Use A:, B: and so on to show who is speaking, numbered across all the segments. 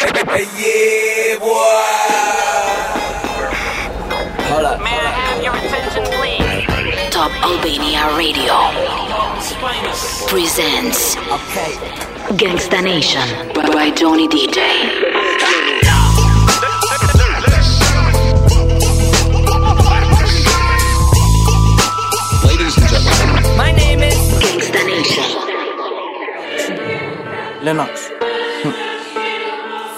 A: Hey, yeah, boy. Hold up.
B: May I have your attention, please?
C: Top Albania Radio presents
A: Okay.
C: Gangsta Nation by Johnny DJ.
D: Ladies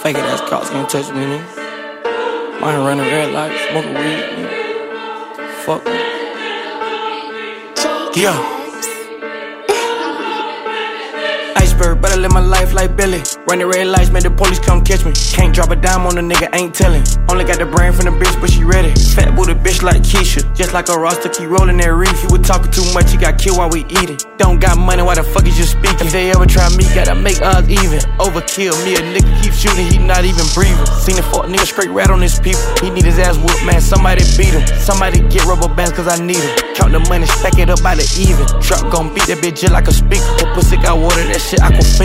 E: Fake it ass cops can't touch me, nigga. Mine running red light, smoking weed, nigga. Fuck me. Yeah. Iceberg, better live my life like Billy. Running red lights, man, the police come catch me. Can't drop a dime on a nigga, ain't telling. Only got the brain from the bitch, but she ready. Fat booty bitch like Keisha. Just like a roster, keep rolling that reef. He was talking too much, he got killed while we eating. Don't got money, why the fuck is you speaking? If they ever try me, gotta make odds even. Overkill, me a nigga keep shooting, he not even breathing. Seen a fuck nigga straight rat on his people. He need his ass whooped, man. Somebody beat him. Somebody get rubber bands, cause I need him. Count the money, stack it up by the even. Truck gon' beat that bitch just like a speaker. Put pussy got water, that shit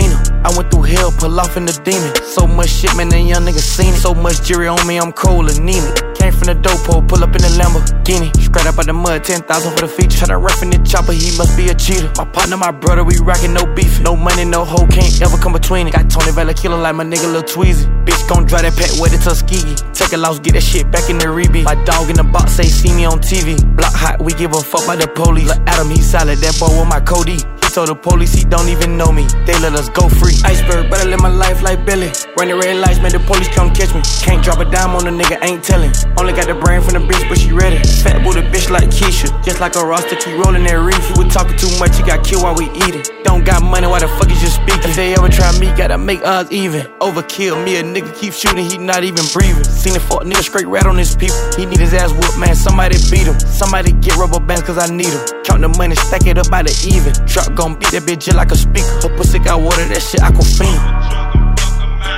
E: I went through hell, pull off in the demon. So much shit, man, that young nigga seen it. So much jury on me, I'm cold, and anemic. Came from the dope hole, pull up in the Lamborghini. Straight up out the mud, 10,000 for the feature. Try to rough in the chopper, he must be a cheater. My partner, my brother, we rockin' no beef. No money, no hoe, can't ever come between it. Got Tony Vella killer like my nigga Lil Tweezy. Bitch gon' drive that pet with the Tuskegee. Take a loss, get that shit back in the rebeat. My dog in the box say see me on TV. Block hot, we give a fuck by the police. Look Adam, he solid, that boy with my Cody. Told the police he don't even know me. They let us go free. Iceberg, better live my life like Billy. Running red lights, man, the police come catch me. Can't drop a dime on a nigga, ain't telling. Only got the brain from the bitch, but she ready. Fat booty bitch like Keisha. Just like a roster, keep rolling that reef. He was talking too much, he got killed while we eating. Don't got money, why the fuck is you speaking? If they ever try me, gotta make odds even. Overkill, me a nigga keep shooting, he not even breathing. Seen a fuck nigga straight rat on his people. He need his ass whooped, man. Somebody beat him. Somebody get rubber bands, cause I need him. Count the money, stack it up by the even. Truck gon' beat that bitch just like a speaker. Her pussy got water, that shit Aquafina.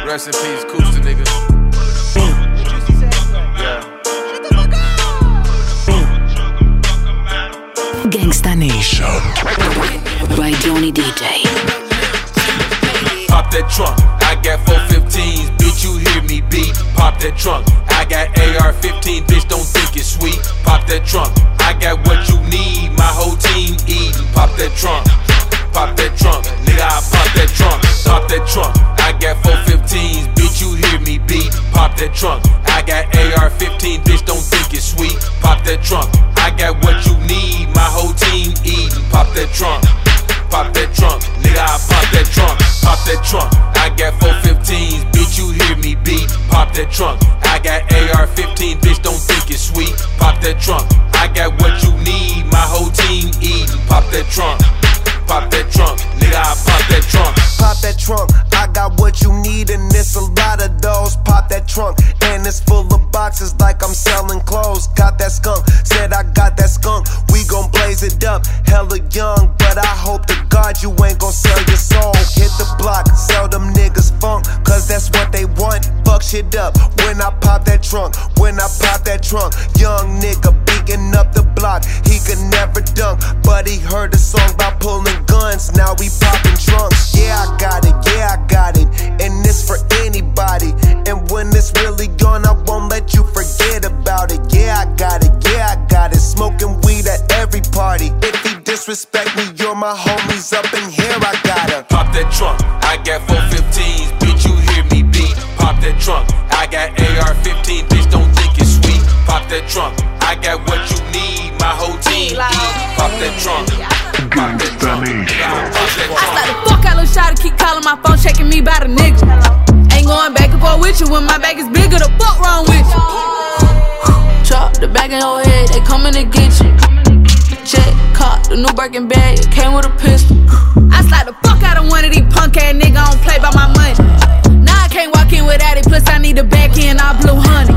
D: rest in peace, Cooster nigga. Yeah.
C: Gangsta Nation by Johnny DJ.
F: Pop that trunk, I got 415s, bitch, you hear me beat. Pop that trunk, I got AR 15, bitch, don't think it's sweet. Pop that trunk, I got what you need, my whole team eating. Pop that trunk, pop that trunk, nigga, I pop that trunk. Pop that trunk, I got 415s, bitch, you hear me beat. Pop that trunk, I got AR 15, bitch, don't think it's sweet. Pop that trunk, I got what
G: Young nigga beating up the block, he could never dunk, but he heard a song about pulling guns. Now we popping trunks. Yeah, I got it, yeah, I got it, and it's for anybody. And when it's really gone, I won't let you forget about it. Yeah, I got it, yeah, I got it. Smoking weed at every party. If he disrespect me, you're my homies up in here. I
F: trunk, I got what you need, my whole team. Pop that trunk, pop that trunk, nigga, I pop that
H: I slap
F: trunk.
H: the fuck out of shot keep calling my phone, checking me by the nigga. Ain't going back and forth with you when my bag is bigger. The fuck wrong with you? Chop the bag in your head, they coming to get you. Check, caught the new Birkin bag, came with a pistol. I slide the fuck out of one of these punk ass nigga, I don't play by my money. Now I can't walk in without it, plus I need the back end, all blue honey.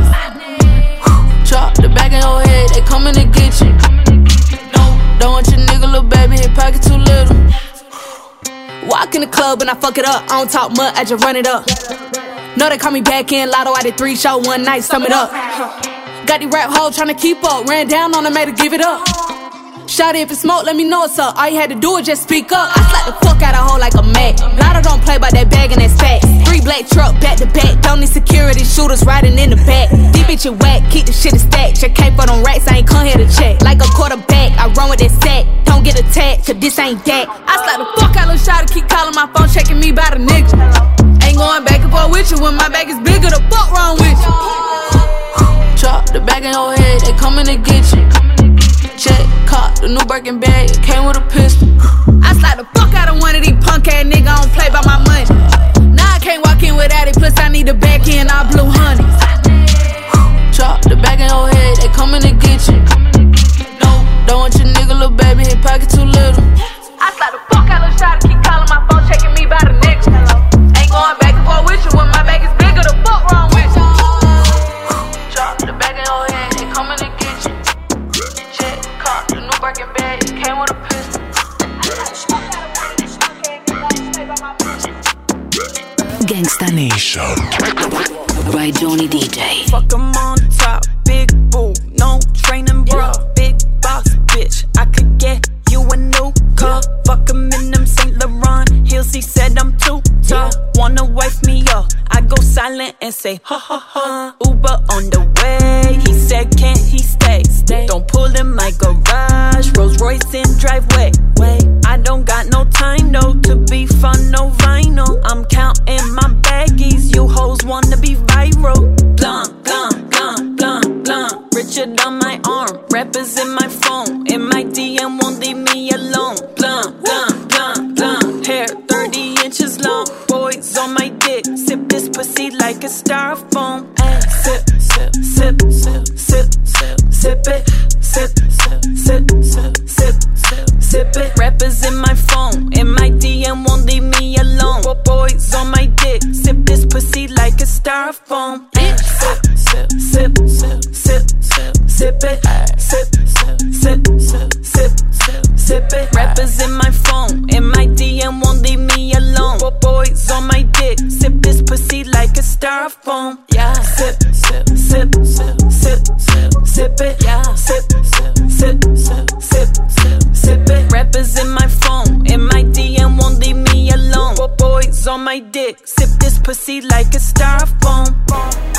H: Coming to get you. Don't, don't want your nigga, little baby, his pocket too little. Walk in the club and I fuck it up. I don't talk much, I just run it up. Know they call me back in Lotto. I did three show one night, sum it up. Got the rap hoe tryna keep up. Ran down on her, made her give it up. Shot if it's smoke, let me know what's up. All you had to do was just speak up. I slap the fuck out of hoe like a Mac. Lotto don't play by that bag and that stack. Three
I: black truck back to back. Don't need security shooters riding in the back. These bitches whack, keep the shit a stack. Check came for them racks, I ain't come here to check. Like a quarterback, I run with that sack. Don't get attacked, cause this ain't that. I slap the fuck out of shot keep calling my phone, checking me by the nigga. Ain't going back and forth with you when my back is bigger. The fuck wrong with you? Chop the back in your head, they coming to get you. Check, caught the new Birkin bag, came with a pistol. I slide the fuck out of one of these punk ass niggas, I don't play by my money. Now I can't walk in without it, plus I need the back end, all blue honey. Chop the back in your head, they coming to get you. No, don't want your nigga, little baby, his pocket too little. I slide the fuck out of shot, keep calling my phone, checking me
G: Rappers in my phone. In my DM won't leave me alone. Bo- Boys on my dick. Sip this pussy like a styrofoam. Yeah. Sip, sip, sip, sip, sip, sip, sip it. Yeah. Sip, sip, sip, sip, sip, sip, sip it. Rappers in my phone. In my DM won't leave me alone. Bo- Boys on my dick. Sip this pussy like a styrofoam.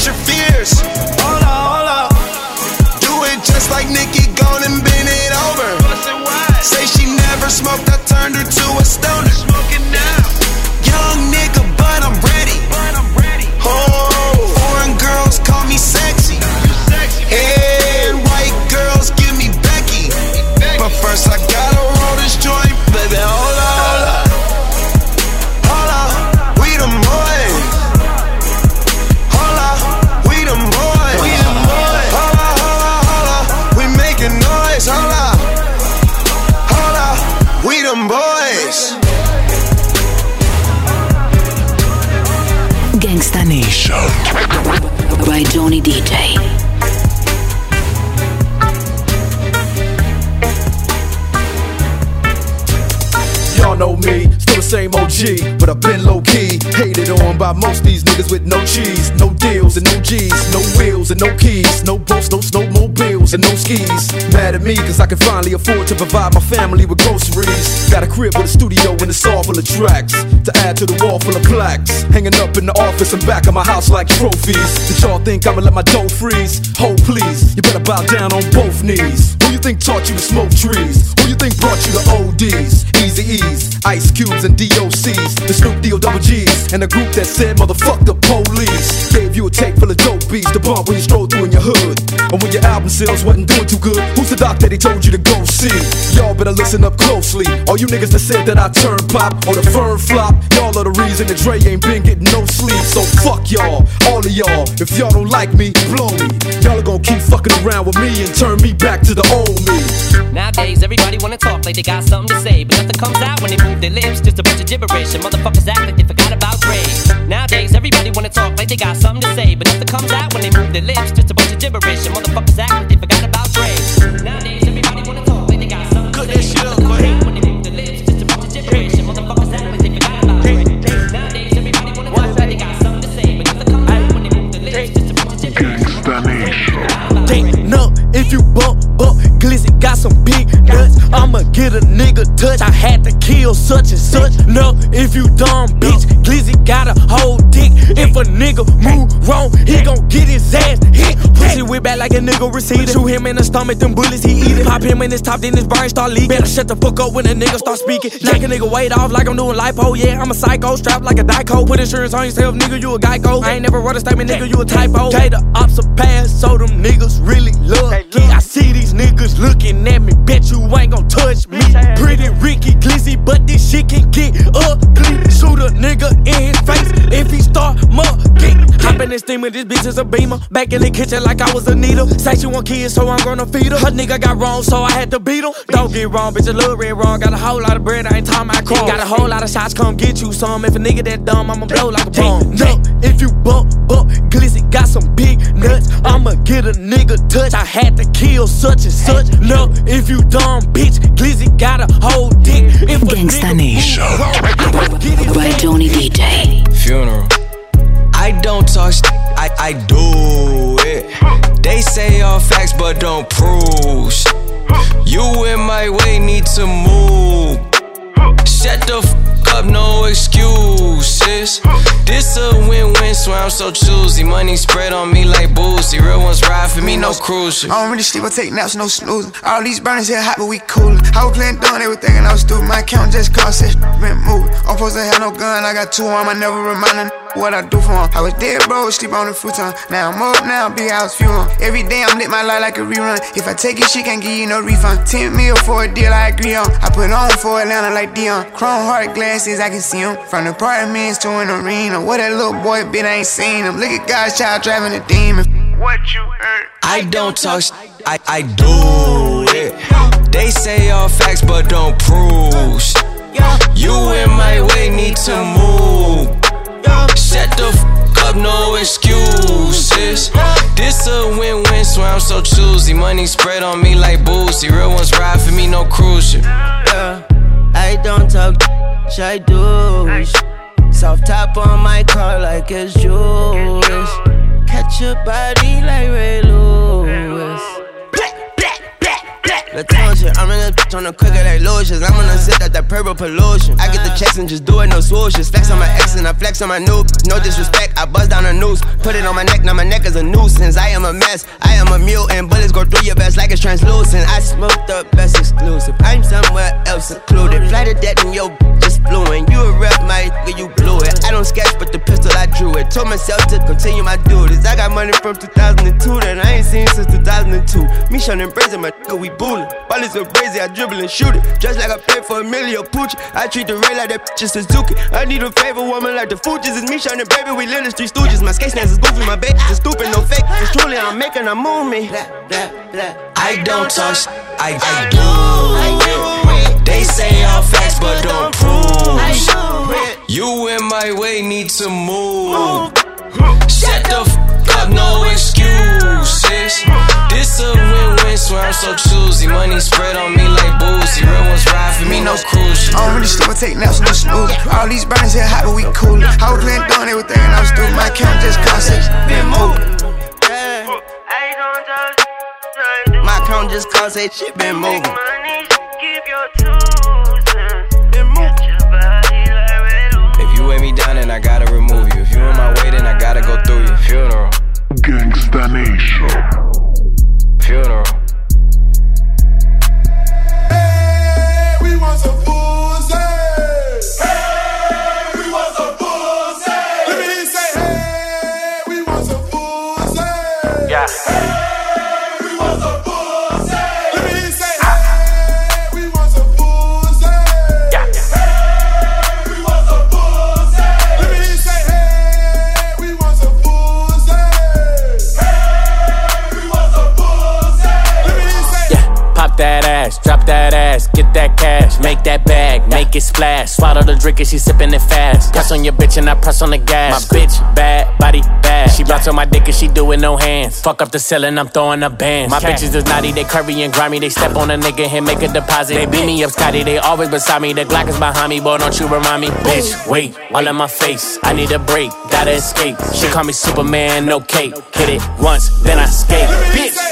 J: Face your fears. Holla, holla, do it just like Nicki, gone and bend it over. Say she never smoked, I turned her to a stoner.
C: Gangsta Nation by Johnny DJ.
K: Same OG, but I've been low key. Hated on by most these niggas with no cheese, no deals and no G's, no wheels and no keys, no boats, no snowmobiles and no skis. Mad at me cause I can finally afford to provide my family with groceries. Got a crib with a studio and it's all full of tracks to add to the wall full of plaques. Hanging up in the office and back of my house like trophies. Did y'all think I'ma let my dough freeze? Hold please, you better bow down on both knees. Who you think taught you to smoke trees? Who you think brought you to ODs? Eazy-E's, Ice Cubes and DOCs, the Snoop D O double G's, and a group that said motherfuck the police. Gave you a tape full of dope beats to bump when you stroll through in your hood. And when your album sales wasn't doing too good, who's the doc that he told you to go see? Y'all better listen up closely. All you niggas that said that I turn pop or the firm flop, y'all are the reason that Dre ain't been getting no sleep. So fuck y'all, all of y'all. If y'all don't like me, blow me. Y'all are gonna keep fucking around with me and turn me back to the old me.
L: Nowadays, everybody wanna talk like they got something to say, but nothing comes out when they move their lips. Just a bunch of gibberish, and motherfuckers act like they forgot about Dre. Nowadays, everybody wanna talk like they got something to say, but nothing comes out when they move their lips. Just a bunch of gibberish, and motherfuckers act like they forgot about Dre. Nowadays, everybody wanna talk like they got something to say. But nothing comes out when they move their lips. Just a bunch of gibberish, and motherfuckers act like they forgot about Dre. Nowadays, everybody wanna talk like they got something to say, but nothing comes out when they move their lips. Just a bunch of gibberish.
M: Can't if you bump, bump, glizzy got some big nuts. I'ma get a nigga touch. Kill such and such. No, if you dumb bitch, glizzy got a whole dick. If a nigga move wrong, he gon' get his ass hit. Pussy whip back like a nigga receiver. Shoot him in the stomach, them bullets he eat it. Pop him in his top, then his brain start leaking. Better shut the fuck up when a nigga start speaking. Knock a nigga weight off like I'm doing lipo. Yeah, I'm a psycho, strapped like a Dyco. Put insurance on yourself, nigga, you a Geico. I ain't never wrote a statement, nigga, you a typo. Okay, the ops a pass, so them niggas really love. I see these niggas looking at me, bet you ain't gon' touch me. But this shit can get in this steamer, this bitch is a beamer. Back in the kitchen like I was a needle. Say she want kids, so I'm gonna feed her. Her nigga got wrong, so I had to beat him. Don't get wrong, bitch, a little red wrong. Got a whole lot of bread, I ain't talking about cross. Got a whole lot of shots, come get you some. If a nigga that dumb, I'ma blow like a bomb. No, if you bump, bump, glizzy got some big nuts. I'ma get a nigga touch. I had to kill such and such. No, if you dumb, bitch, glizzy got a whole dick. If a
C: Gangsta
M: nigga
C: Nation.
M: move wrong, he gon' get his
C: By
M: ass
C: Johnny DJ.
N: Funeral. I don't talk sh- I, I do it. They say all facts but don't prove sh- You in my way need to move. Shut the f up, no excuses. This a win-win, so I'm so choosy. Money spread on me like boozy. Real ones ride for me, no cruising.
O: I don't really sleep, I take naps, no snoozing. All these burners here hot, but we coolin'. I was playing they were thinking I was stupid. My account just cost it, been moving. I'm supposed to have no gun, I got two on, I never remind them what I do for for 'em. I was dead, bro, sleep on the futon. Now I'm up, now big house view 'em. Every day I'm lit my life like a rerun. If I take it, she can't give you no refund. 10 mil for a deal, I agree on. I put on for Atlanta like Deion. Chrome heart glasses, I can see see 'em. From the apartments to an arena. What that little boy bit, I ain't seen him. Look at God's child driving a demon. What you heard?
N: I don't talk sh- I, I do it. They say all facts but don't prove You in my way need to move. Shut the f up, no excuses. This a win-win, so I'm so choosy. Money spread on me like boozy. Real ones ride for me, no cruising.
P: Yeah, I don't talk, I do. Soft top on my car like it's Jewish. Catch your body like Ray Lewis. I'm in this bitch on the quicker like lotions. I'm gonna sit at that purple pollution. I get the checks and just do it, no swooshes. Flex on my ex and I flex on my noob. No disrespect, I buzz down a noose. Put it on my neck, now my neck is a nuisance. I am a mess, I am a mutant. Bullets go through your vest like it's translucent. I smoked the best exclusive. I'm somewhere else secluded. Fly to death and yo just fluent. You a rep, my nigga, you blew it. I don't sketch, but the pistol I drew it. Told myself to continue my duties. I got money from 2002 that I ain't seen since 2002. Me shunning brazen, my nigga, we bullin'. Ball is so crazy, I dribble and shoot it. Just like I play for a million Pucci. I treat the rain like that bitch is Suzuki. I need a favorite woman like the Fugees. It's me shunning, baby, we live the street stooges. My skate stance is goofy, my baby is stupid, no fake. It's truly, I'm making a move me.
N: I don't sh- I, I do it. They say all facts but don't prove You in my way need to move. Shut the f up, no excuses. This a win-win, so I'm so choosy. Money spread on me like boozy. Real ones ride for me, no cruise.
O: I don't really sleep, I take naps, no snooze. All these burners here hot, but we cool. I was playing doing everything, and I was through. My account just constant, been moved.
P: My account just cause that shit been moving.
N: If you weigh me down, then I gotta remove you. If you in my way, then I gotta go through you. Funeral.
Q: Gangsta Nation.
N: Funeral.
R: It. Swallow the drink and she sipping it fast. Press on your bitch and I press on the gas. My bitch bad, body bad. She bounce on my dick and she do it no hands. Fuck up the ceiling, I'm throwing a band. My bitches is naughty, they curvy and grimy. They step on a nigga and make a deposit. They beat me up, Scotty. They always beside me. The Glock is behind me, boy. Don't you remind me, bitch? Wait, all in my face. I need a break, gotta escape. She call me Superman, no cape. Hit it once, then I skate. Bitch.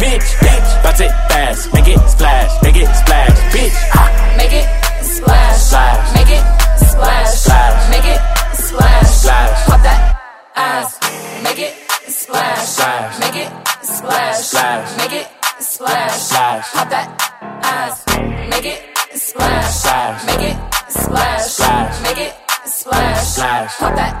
R: Bitch, bitch. Bounce it fast, make it splash, make it splash, bitch. Ha.
H: Make it splash.
R: Splash.
H: Make it splash.
R: Splash.
H: Make it splash.
R: Splash.
H: Pop that ass. Make it splash.
R: Splash.
H: Make it splash.
R: Splash.
H: Make it splash.
R: Splash.
H: Pop that ass. Make it splash.
R: Splash.
H: Make it splash.
R: Splash.
H: Make it splash.
R: Splash.
H: Pop that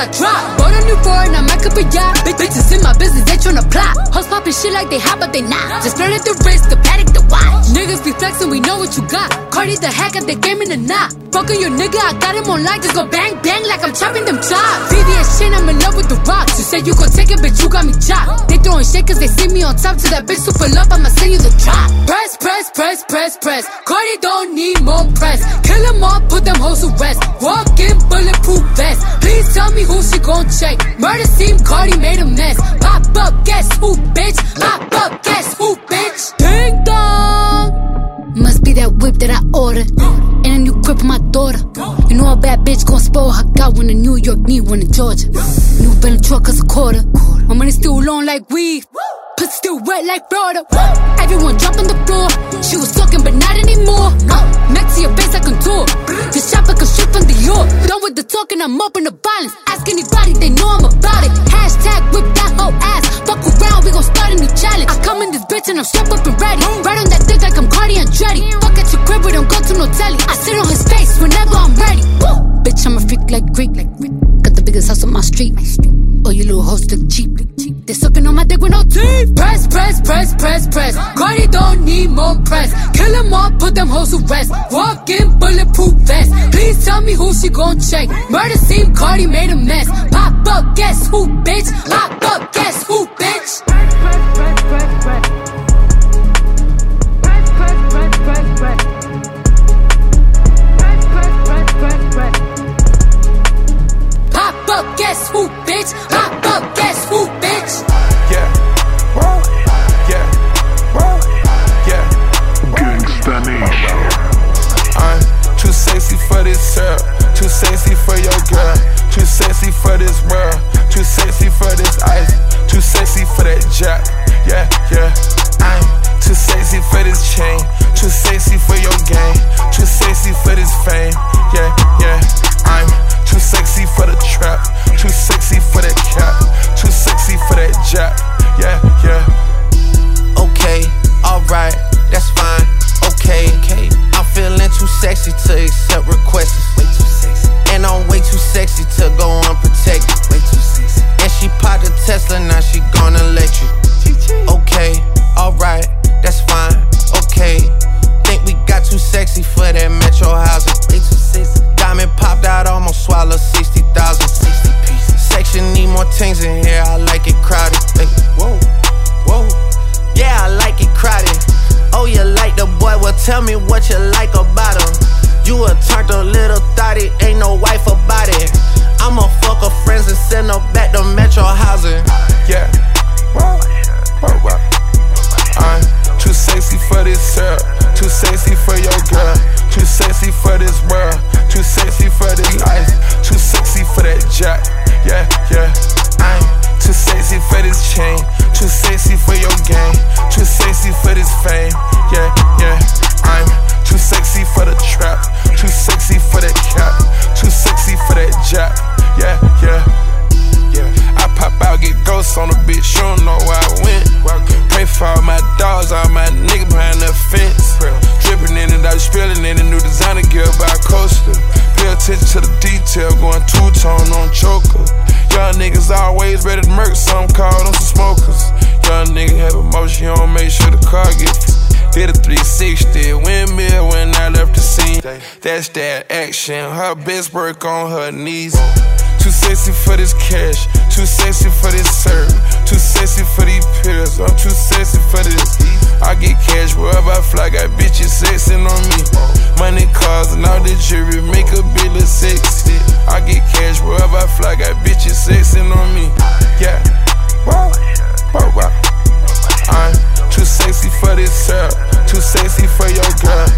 H: I drop. Bought a new foreign, I might up a yacht. Big bitches in my business, they tryna plot. Hoes popping shit like they hot, but they not. Just flirted the wrist, the paddock, the watch. Niggas be flexing, we know what you got. Cardi the hack at the game in the knot. Fucking your nigga, I got him on light. Just go bang, bang like I'm chopping them chops. VVS chain, I'm in love with the rocks. You said you gon' take it, bitch, you got me chopped. They throwing shit cause they see me on top. To that bitch super love, I'ma send you the drop. Press, press, press, press, press. Cardi don't need more press. Kill them all, put them hoes to rest. Walk in bulletproof vest. Please tell me who she gon' check. Murder scene, Cardi made a mess. Pop up, guess who, bitch? Pop up, guess who, bitch? Ding dong. Must be that whip that I ordered. And a new crib for my daughter. You know a bad bitch gon' spoil her. Got one in New York, need one in Georgia. New Bentley truck is a quarter. My money still long like weed. Pussy still wet like Florida. Everyone drop on the floor. She was talking, but not anymore. Next to your face, I contour. This shopper can shoot from the York. Done with the talking, I'm up in the violence. Ask anybody, they know I'm about it. Hashtag whip challenge. I come in this bitch and I'm strapped up and ready. Right on that dick like I'm Cardi and Andretti. Fuck at your crib, we don't go to no telly. I sit on his face whenever I'm ready. Woo! Bitch, I'm a freak like Greek. Got the biggest house on my street. Oh, you little hoes look cheap. They sucking on my dick with no teeth. Press, press, press, press, press. Cardi don't need more press. Kill them all, put them hoes to rest. Walk in bulletproof vest. Please tell me who she gon' check. Murder scene, Cardi made a mess. Pop up, guess who, bitch? Pop up,
S: the going two tone on choker. Young niggas always ready to murk, some call them smokers. Young nigga have emotion, you don't make sure the car get Hit a 360, windmill when I left the scene. That's that action, her best work on her knees. Too sexy for this cash, too sexy for this serve, too sexy for these pills. I'm too sexy for this. I get cash wherever I fly, got bitches sexing on me. Money, cars, and all the jewelry make a bill of sexy. I get cash wherever I fly, got bitches sexing on me. Yeah, wow, wow, wow. I'm too sexy for this girl, too sexy for your girl,